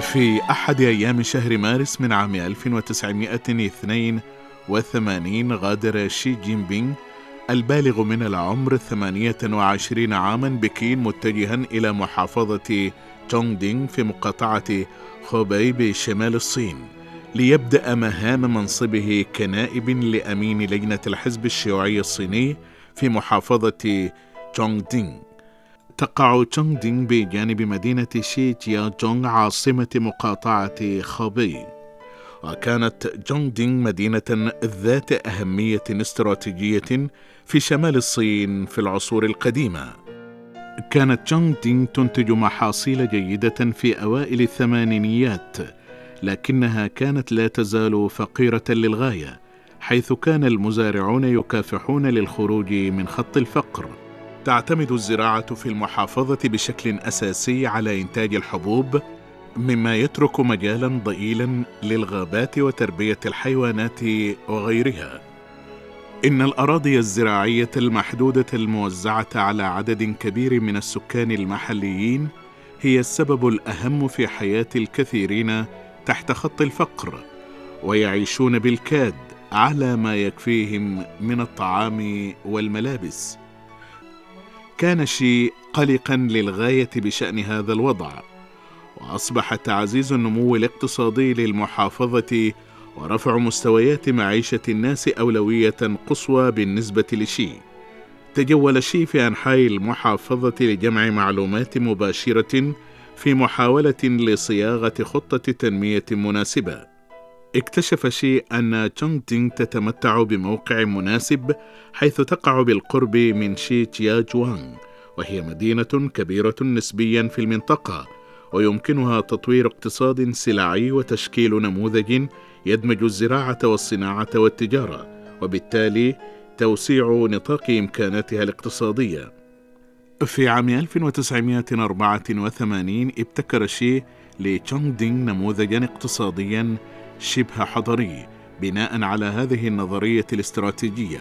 في أحد أيام شهر مارس من عام 1982 غادر شي جين بينغ البالغ من العمر 28 عاما بكين متجها إلى محافظة تونغ دينغ في مقاطعة خوبي بشمال الصين ليبدأ مهام منصبه كنائب لأمين لجنة الحزب الشيوعي الصيني في محافظة تونغ دينغ تقع تونغ دينغ بجانب مدينة شي تيا جونغ عاصمة مقاطعة خوبي وكانت جونغ مدينة ذات أهمية استراتيجية في شمال الصين في العصور القديمة. كانت جونغ دينغ تنتج محاصيل جيدة في أوائل الثمانينيات لكنها كانت لا تزال فقيرة للغاية حيث كان المزارعون يكافحون للخروج من خط الفقر. تعتمد الزراعة في المحافظة بشكل أساسي على إنتاج الحبوب مما يترك مجالا ضئيلا للغابات وتربية الحيوانات وغيرها. إن الأراضي الزراعية المحدودة الموزعة على عدد كبير من السكان المحليين هي السبب الأهم في حياة الكثيرين تحت خط الفقر ويعيشون بالكاد على ما يكفيهم من الطعام والملابس. كان شي قلقا للغاية بشأن هذا الوضع واصبح تعزيز النمو الاقتصادي للمحافظة ورفع مستويات معيشة الناس أولوية قصوى بالنسبة لشي. تجول شي في أنحاء المحافظة لجمع معلومات مباشرة في محاولة لصياغة خطة تنمية مناسبة. اكتشف شي أن تشونغ تينغ تتمتع بموقع مناسب حيث تقع بالقرب من شي تيا جوانغ وهي مدينة كبيرة نسبيا في المنطقة ويمكنها تطوير اقتصاد سلعي وتشكيل نموذج يدمج الزراعة والصناعة والتجارة وبالتالي توسيع نطاق إمكاناتها الاقتصادية. في عام 1984 ابتكر شي لتشونغ دينغ نموذجا اقتصاديا شبه حضري بناء على هذه النظرية الاستراتيجية.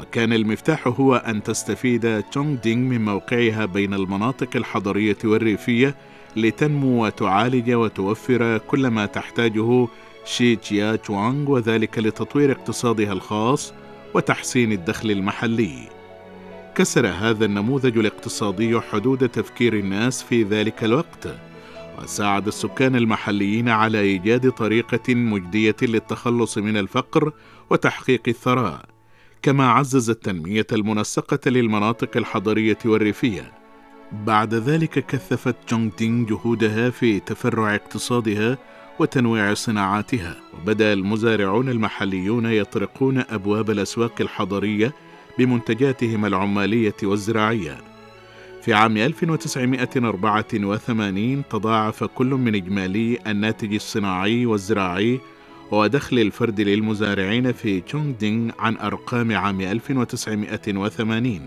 وكان المفتاح هو أن تستفيد تشونغ دينغ من موقعها بين المناطق الحضرية والريفية لتنمو وتعالج وتوفر كل ما تحتاجه شي جيا تشوانغ وذلك لتطوير اقتصادها الخاص وتحسين الدخل المحلي. كسر هذا النموذج الاقتصادي حدود تفكير الناس في ذلك الوقت. وساعد السكان المحليين على إيجاد طريقة مجدية للتخلص من الفقر وتحقيق الثراء كما عزز التنمية المنسقة للمناطق الحضرية والريفية. بعد ذلك كثفت جونغ دينغ جهودها في تفرع اقتصادها وتنويع صناعاتها وبدأ المزارعون المحليون يطرقون أبواب الأسواق الحضرية بمنتجاتهم العمالية والزراعية. في عام 1984 تضاعف كل من إجمالي الناتج الصناعي والزراعي ودخل الفرد للمزارعين في تشونغدينغ عن أرقام عام 1980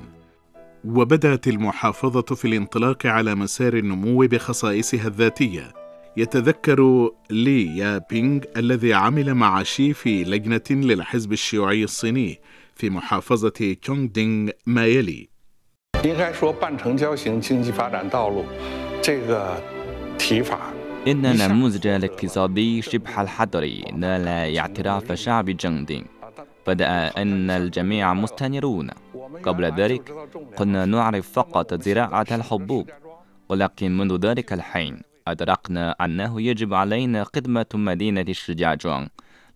وبدأت المحافظة في الانطلاق على مسار النمو بخصائصها الذاتية. يتذكر لي يا بينغ الذي عمل مع شي في لجنة للحزب الشيوعي الصيني في محافظة تشونغدينغ ما يلي. 应该说半城郊型经济发展道路这个提法 إن النموذج الاقتصادي شبه الحضري نال اعتراف شعب جندين بدأ أن الجميع مستنيرون قبل ذلك كنا نعرف فقط زراعة الحبوب ولكن منذ ذلك الحين أدركنا أنه يجب علينا خدمة مدينة شجاجون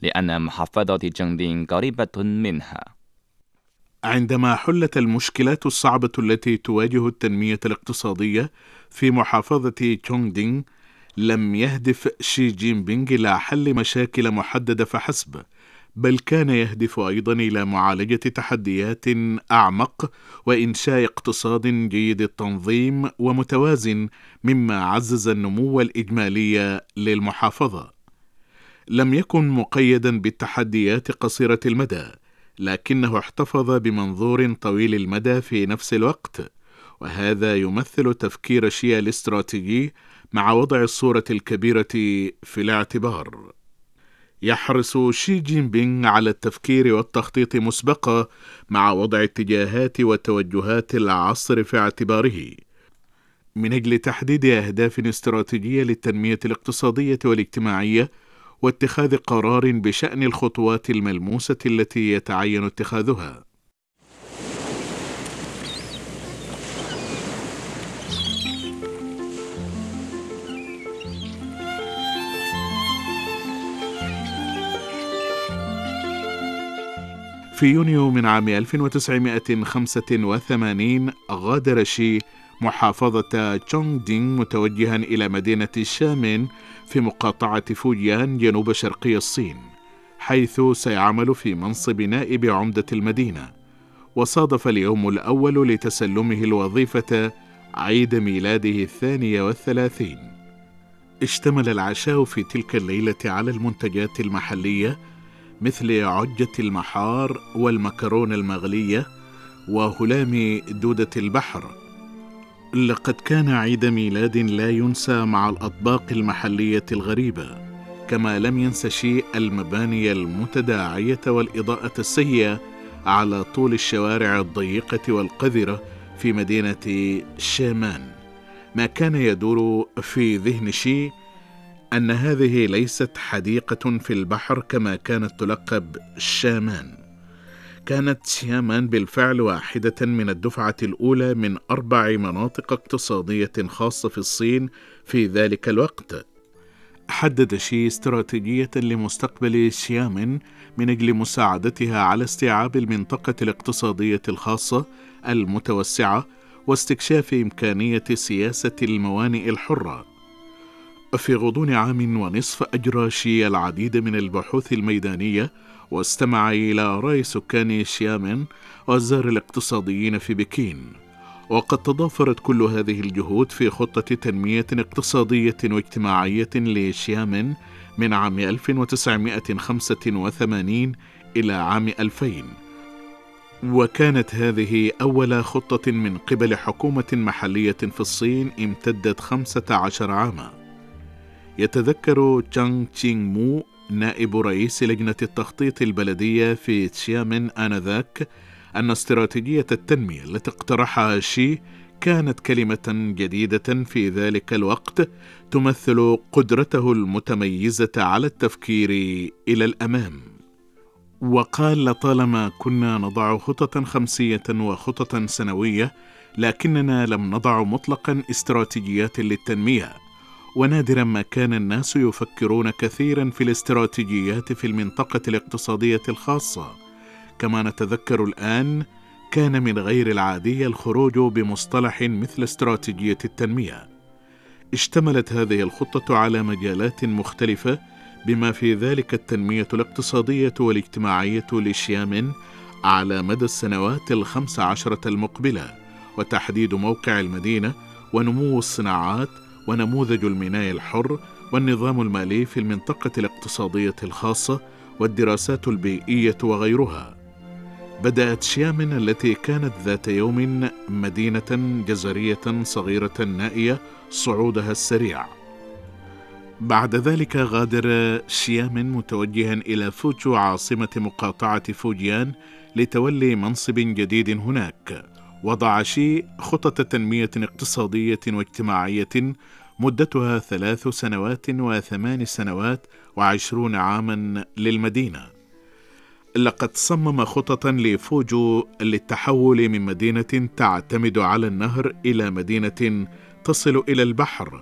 لأن محافظة جندين قريبة منها عندما حلت المشكلات الصعبة التي تواجه التنمية الاقتصادية في محافظة تشونغدينغ لم يهدف شي جين بينغ إلى حل مشاكل محددة فحسب بل كان يهدف أيضا إلى معالجة تحديات أعمق وإنشاء اقتصاد جيد التنظيم ومتوازن مما عزز النمو الإجمالي للمحافظة. لم يكن مقيدا بالتحديات قصيرة المدى لكنه احتفظ بمنظور طويل المدى في نفس الوقت وهذا يمثل تفكير شيا الاستراتيجي مع وضع الصورة الكبيرة في الاعتبار. يحرص شي جين بينغ على التفكير والتخطيط مسبقا مع وضع اتجاهات وتوجهات العصر في اعتباره. من أجل تحديد أهداف استراتيجية للتنمية الاقتصادية والاجتماعية واتخاذ قرار بشأن الخطوات الملموسة التي يتعين اتخاذها. في يونيو من عام 1985 غادر شي محافظة تشونغ دينغ متوجها إلى مدينة شامين في مقاطعة فوجيان جنوب شرقي الصين حيث سيعمل في منصب نائب عمدة المدينة. وصادف اليوم الأول لتسلمه الوظيفة عيد ميلاده الثاني والثلاثين. اشتمل العشاء في تلك الليلة على المنتجات المحلية مثل عجة المحار والمكرونة المغلية وهلام دودة البحر. لقد كان عيد ميلاد لا ينسى مع الأطباق المحلية الغريبة كما لم ينس شيء المباني المتداعية والإضاءة السيئة على طول الشوارع الضيقة والقذرة في مدينة شامان. ما كان يدور في ذهن شي أن هذه ليست حديقة في البحر كما كانت تلقب شامان. كانت شيامان بالفعل واحدة من الدفعة الأولى من أربع مناطق اقتصادية خاصة في الصين في ذلك الوقت. حدد شي استراتيجية لمستقبل شيامن من أجل مساعدتها على استيعاب المنطقة الاقتصادية الخاصة المتوسعة واستكشاف إمكانية سياسة الموانئ الحرة. في غضون عام ونصف أجرى شي العديد من البحوث الميدانية واستمع إلى آراء سكان شيامن وزار الاقتصاديين في بكين. وقد تضافرت كل هذه الجهود في خطة تنمية اقتصادية واجتماعية لشيامن من عام 1985 إلى عام 2000 وكانت هذه أول خطة من قبل حكومة محلية في الصين امتدت 15 عاما. يتذكر تشانغ تشينغ مو نائب رئيس لجنة التخطيط البلدية في تشيامن آنذاك أن استراتيجية التنمية التي اقترحها شي كانت كلمة جديدة في ذلك الوقت تمثل قدرته المتميزة على التفكير إلى الأمام. وقال لطالما كنا نضع خططا خمسية وخططا سنوية لكننا لم نضع مطلقا استراتيجيات للتنمية ونادرا ما كان الناس يفكرون كثيرا في الاستراتيجيات في المنطقة الاقتصادية الخاصة. كما نتذكر الآن كان من غير العادي الخروج بمصطلح مثل استراتيجية التنمية. اشتملت هذه الخطة على مجالات مختلفة بما في ذلك التنمية الاقتصادية والاجتماعية لشيامن على مدى السنوات الخمس عشرة المقبلة وتحديد موقع المدينة ونمو الصناعات ونموذج الميناء الحر والنظام المالي في المنطقة الاقتصادية الخاصة والدراسات البيئية وغيرها. بدأت شيامن التي كانت ذات يوم مدينة جزرية صغيرة نائية صعودها السريع. بعد ذلك غادر شيامن متوجها إلى فوجو عاصمة مقاطعة فوجيان لتولي منصب جديد هناك. وضع شي خطط تنمية اقتصادية واجتماعية مدتها ثلاث سنوات وثمان سنوات وعشرون عاما للمدينة. لقد صمم خططا لفوجو للتحول من مدينة تعتمد على النهر إلى مدينة تصل إلى البحر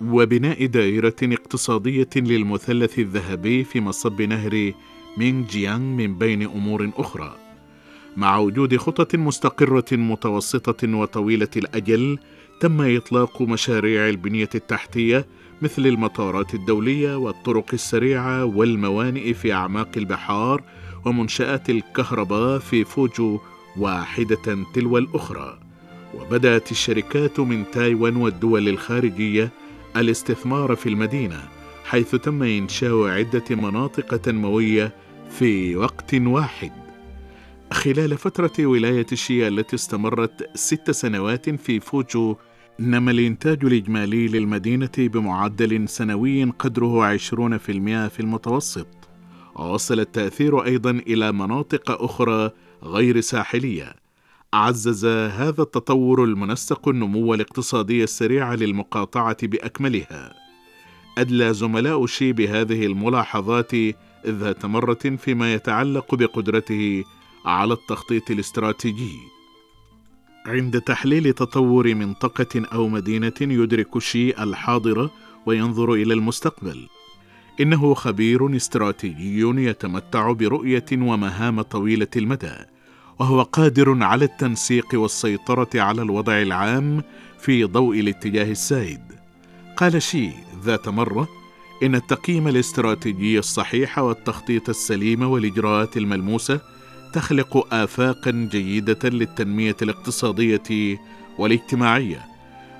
وبناء دائرة اقتصادية للمثلث الذهبي في مصب نهر مينغ جيانغ من بين أمور أخرى. مع وجود خطط مستقرة متوسطة وطويلة الأجل تم إطلاق مشاريع البنية التحتية مثل المطارات الدولية والطرق السريعة والموانئ في أعماق البحار ومنشآت الكهرباء في فوجو واحدة تلو الأخرى. وبدأت الشركات من تايوان والدول الخارجية الاستثمار في المدينة حيث تم إنشاء عدة مناطق تنموية في وقت واحد. خلال فترة ولاية الشيا التي استمرت ست سنوات في فوجو نما الإنتاج الإجمالي للمدينة بمعدل سنوي قدره 20% في المتوسط. ووصل التأثير أيضا إلى مناطق أخرى غير ساحلية. عزز هذا التطور المنسق النمو الاقتصادي السريع للمقاطعة بأكملها. أدلى زملاء شي بهذه الملاحظات ذات مرة فيما يتعلق بقدرته على التخطيط الاستراتيجي. عند تحليل تطور منطقة أو مدينة يدرك شي الحاضر وينظر إلى المستقبل. إنه خبير استراتيجي يتمتع برؤية ومهام طويلة المدى وهو قادر على التنسيق والسيطرة على الوضع العام في ضوء الاتجاه السائد. قال شي ذات مرة إن التقييم الاستراتيجي الصحيح والتخطيط السليم والإجراءات الملموسة تخلق آفاقا جيدة للتنمية الاقتصادية والاجتماعية.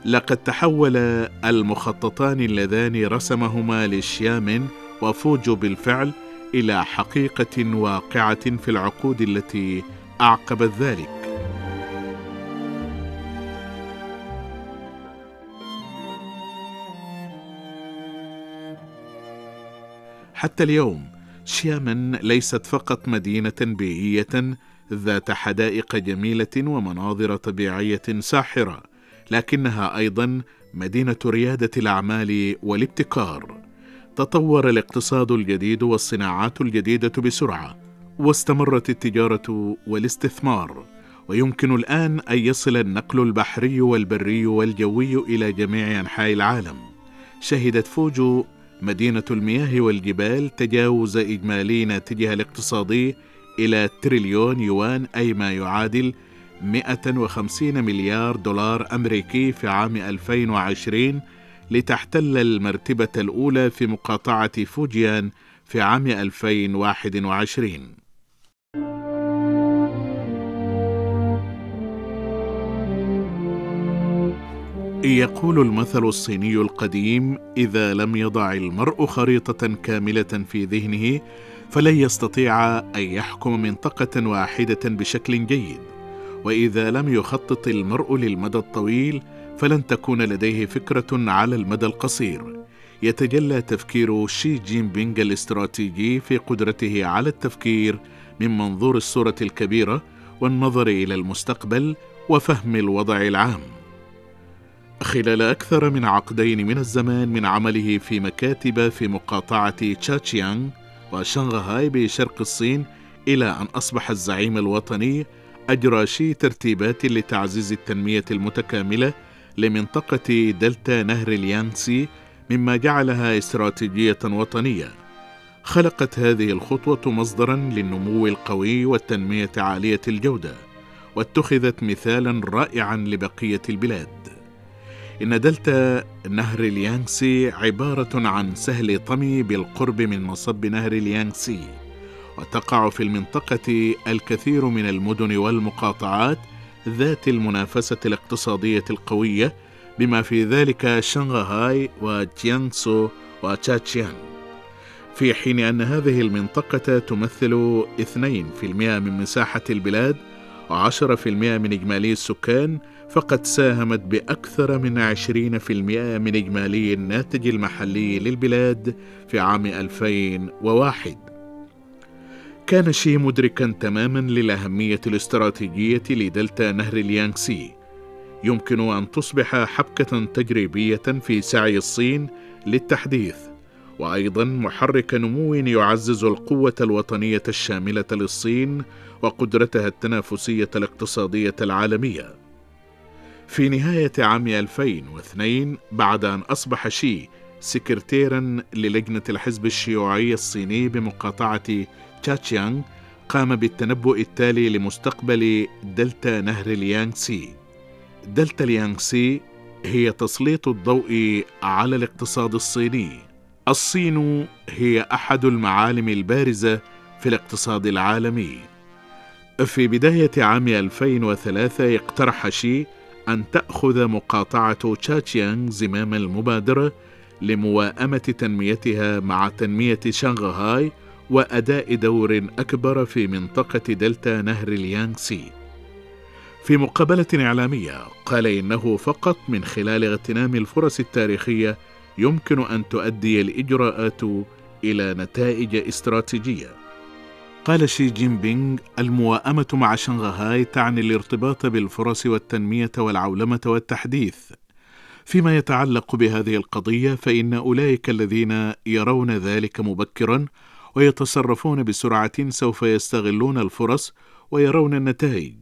لقد تحول المخططان اللذان رسمهما لشيامن وفوجو بالفعل إلى حقيقة واقعة في العقود التي أعقبت ذلك. حتى اليوم شيامن ليست فقط مدينة بيئية ذات حدائق جميلة ومناظر طبيعية ساحرة، لكنها أيضا مدينة ريادة الأعمال والابتكار. تطور الاقتصاد الجديد والصناعات الجديدة بسرعة، واستمرت التجارة والاستثمار، ويمكن الآن أن يصل النقل البحري والبري والجوي إلى جميع أنحاء العالم. شهدت فوجو مدينة المياه والجبال تجاوز إجمالي ناتجها الاقتصادي إلى تريليون يوان أي ما يعادل 150 مليار دولار أمريكي في عام 2020 لتحتل المرتبة الأولى في مقاطعة فوجيان في عام 2021 يقول المثل الصيني القديم إذا لم يضع المرء خريطة كاملة في ذهنه فلن يستطيع أن يحكم منطقة واحدة بشكل جيد. وإذا لم يخطط المرء للمدى الطويل فلن تكون لديه فكرة على المدى القصير. يتجلى تفكير شي جين بينغ الاستراتيجي في قدرته على التفكير من منظور الصورة الكبيرة والنظر إلى المستقبل وفهم الوضع العام. خلال أكثر من عقدين من الزمان من عمله في مكاتب في مقاطعة تشاتشيانغ وشنغهاي بشرق الصين إلى أن أصبح الزعيم الوطني أجرى شي ترتيبات لتعزيز التنمية المتكاملة لمنطقة دلتا نهر اليانغسي مما جعلها استراتيجية وطنية. خلقت هذه الخطوة مصدرا للنمو القوي والتنمية عالية الجودة، واتخذت مثالا رائعا لبقية البلاد. إن دلتا نهر اليانغسي عبارة عن سهل طمي بالقرب من مصب نهر اليانغسي وتقع في المنطقة الكثير من المدن والمقاطعات ذات المنافسة الاقتصادية القوية بما في ذلك شنغهاي وجيانسو وتشاتشيان. في حين أن هذه المنطقة تمثل 2% من مساحة البلاد و10% من إجمالي السكان فقد ساهمت بأكثر من عشرين في المئة من إجمالي الناتج المحلي للبلاد في عام 2001 كان شي مدركا تماما للأهمية الاستراتيجية لدلتا نهر اليانغسي. يمكن أن تصبح حبكة تجريبية في سعي الصين للتحديث وأيضا محرك نمو يعزز القوة الوطنية الشاملة للصين وقدرتها التنافسية الاقتصادية العالمية. في نهاية عام 2002 بعد أن أصبح شي سكرتيرا للجنة الحزب الشيوعي الصيني بمقاطعة تشاتشيانغ قام بالتنبؤ التالي لمستقبل دلتا نهر اليانغسي. دلتا اليانغسي هي تسليط الضوء على الاقتصاد الصيني. الصين هي أحد المعالم البارزة في الاقتصاد العالمي. في بداية عام 2003 اقترح شي أن تأخذ مقاطعة تشاتشيانغ زمام المبادرة لمواءمة تنميتها مع تنمية شنغهاي وأداء دور أكبر في منطقة دلتا نهر اليانغسي. في مقابلة إعلامية قال إنه فقط من خلال اغتنام الفرص التاريخية يمكن أن تؤدي الإجراءات إلى نتائج استراتيجية. قال شي جين بينغ المواءمة مع شنغهاي تعني الارتباط بالفرص والتنمية والعولمة والتحديث. فيما يتعلق بهذه القضية فإن أولئك الذين يرون ذلك مبكرا ويتصرفون بسرعة سوف يستغلون الفرص ويرون النتائج.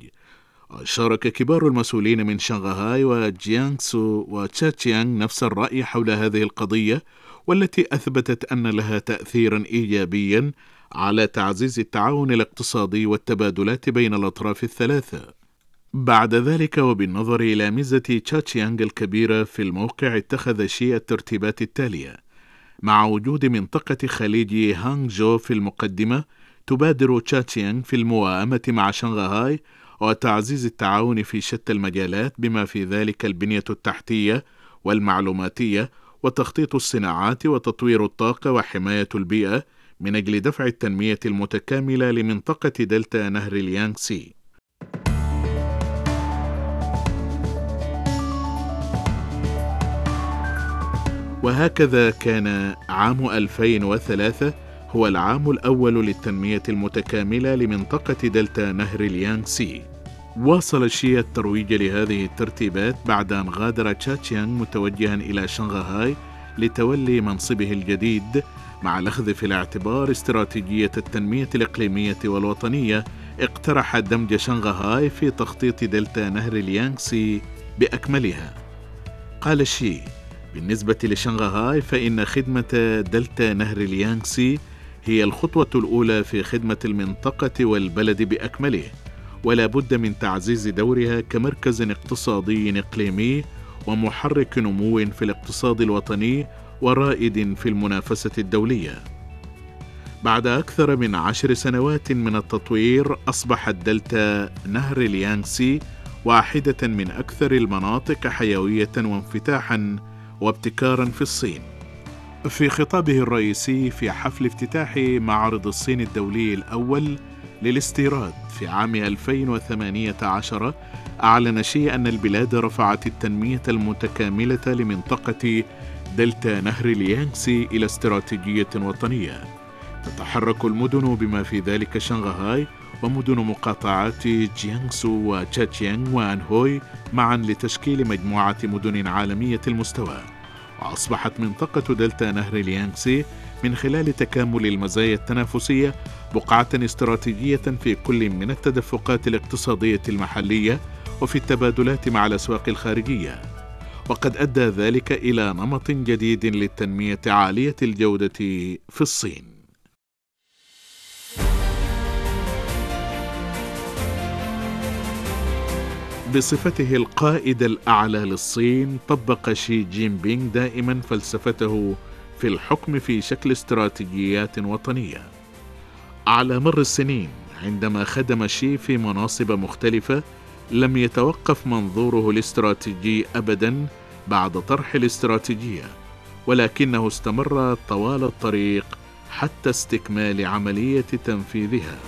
شارك كبار المسؤولين من شنغهاي وجيانغسو وتشاتشيانغ نفس الرأي حول هذه القضية والتي أثبتت أن لها تأثيرا إيجابيا على تعزيز التعاون الاقتصادي والتبادلات بين الأطراف الثلاثة. بعد ذلك وبالنظر إلى ميزة تشاتشيانغ الكبيرة في الموقع اتخذ شي الترتيبات التالية مع وجود منطقة خليج هانغجو في المقدمة تبادر تشاتشيانغ في المواءمة مع شنغهاي وتعزيز التعاون في شتى المجالات بما في ذلك البنية التحتية والمعلوماتية وتخطيط الصناعات وتطوير الطاقة وحماية البيئة من أجل دفع التنمية المتكاملة لمنطقة دلتا نهر اليانغسي. وهكذا كان عام 2003 هو العام الأول للتنمية المتكاملة لمنطقة دلتا نهر اليانغسي. واصل شي الترويج لهذه الترتيبات بعد أن غادر تشاتشيانغ متوجها إلى شنغهاي لتولي منصبه الجديد مع الأخذ في الاعتبار استراتيجية التنمية الإقليمية والوطنية اقترح دمج شنغهاي في تخطيط دلتا نهر اليانغسي بأكملها. قال شي بالنسبة لشنغهاي فإن خدمة دلتا نهر اليانغسي هي الخطوة الأولى في خدمة المنطقة والبلد بأكمله ولا بد من تعزيز دورها كمركز اقتصادي إقليمي ومحرك نمو في الاقتصاد الوطني ورائد في المنافسة الدولية. بعد أكثر من عشر سنوات من التطوير اصبحت دلتا نهر اليانغسي واحدة من أكثر المناطق حيوية وانفتاحا وابتكارا في الصين. في خطابه الرئيسي في حفل افتتاح معرض الصين الدولي الأول للاستيراد في عام 2018 أعلن شي أن البلاد رفعت التنمية المتكاملة لمنطقة دلتا نهر اليانغسي إلى استراتيجية وطنية. تتحرك المدن بما في ذلك شنغهاي ومدن مقاطعات جيانغسو وتشاتشيانغ وأنهوي معا لتشكيل مجموعة مدن عالمية المستوى. وأصبحت منطقة دلتا نهر اليانغسي من خلال تكامل المزايا التنافسية بقعة استراتيجية في كل من التدفقات الاقتصادية المحلية وفي التبادلات مع الأسواق الخارجية. وقد أدى ذلك إلى نمط جديد للتنمية عالية الجودة في الصين. بصفته القائد الأعلى للصين طبق شي جين بينغ دائما فلسفته في الحكم في شكل استراتيجيات وطنية. على مر السنين عندما خدم شي في مناصب مختلفة لم يتوقف منظوره الاستراتيجي ابدا بعد طرح الاستراتيجية ولكنه استمر طوال الطريق حتى استكمال عملية تنفيذها.